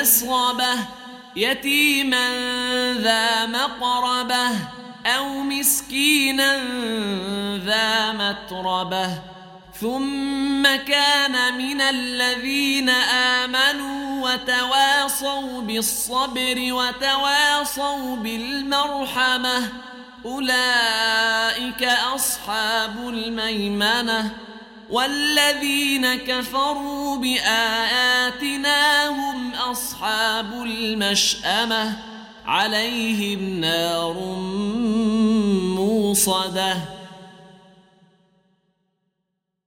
مسغبة يتيما ذا مقربة أو مسكينا ذا متربة. ثم كان من الذين آمنوا وتواصوا بالصبر وتواصوا بالمرحمة. أولئك أصحاب الميمنة. والذين كفروا بآياتنا هم أصحاب المشأمة عليهم نار موصده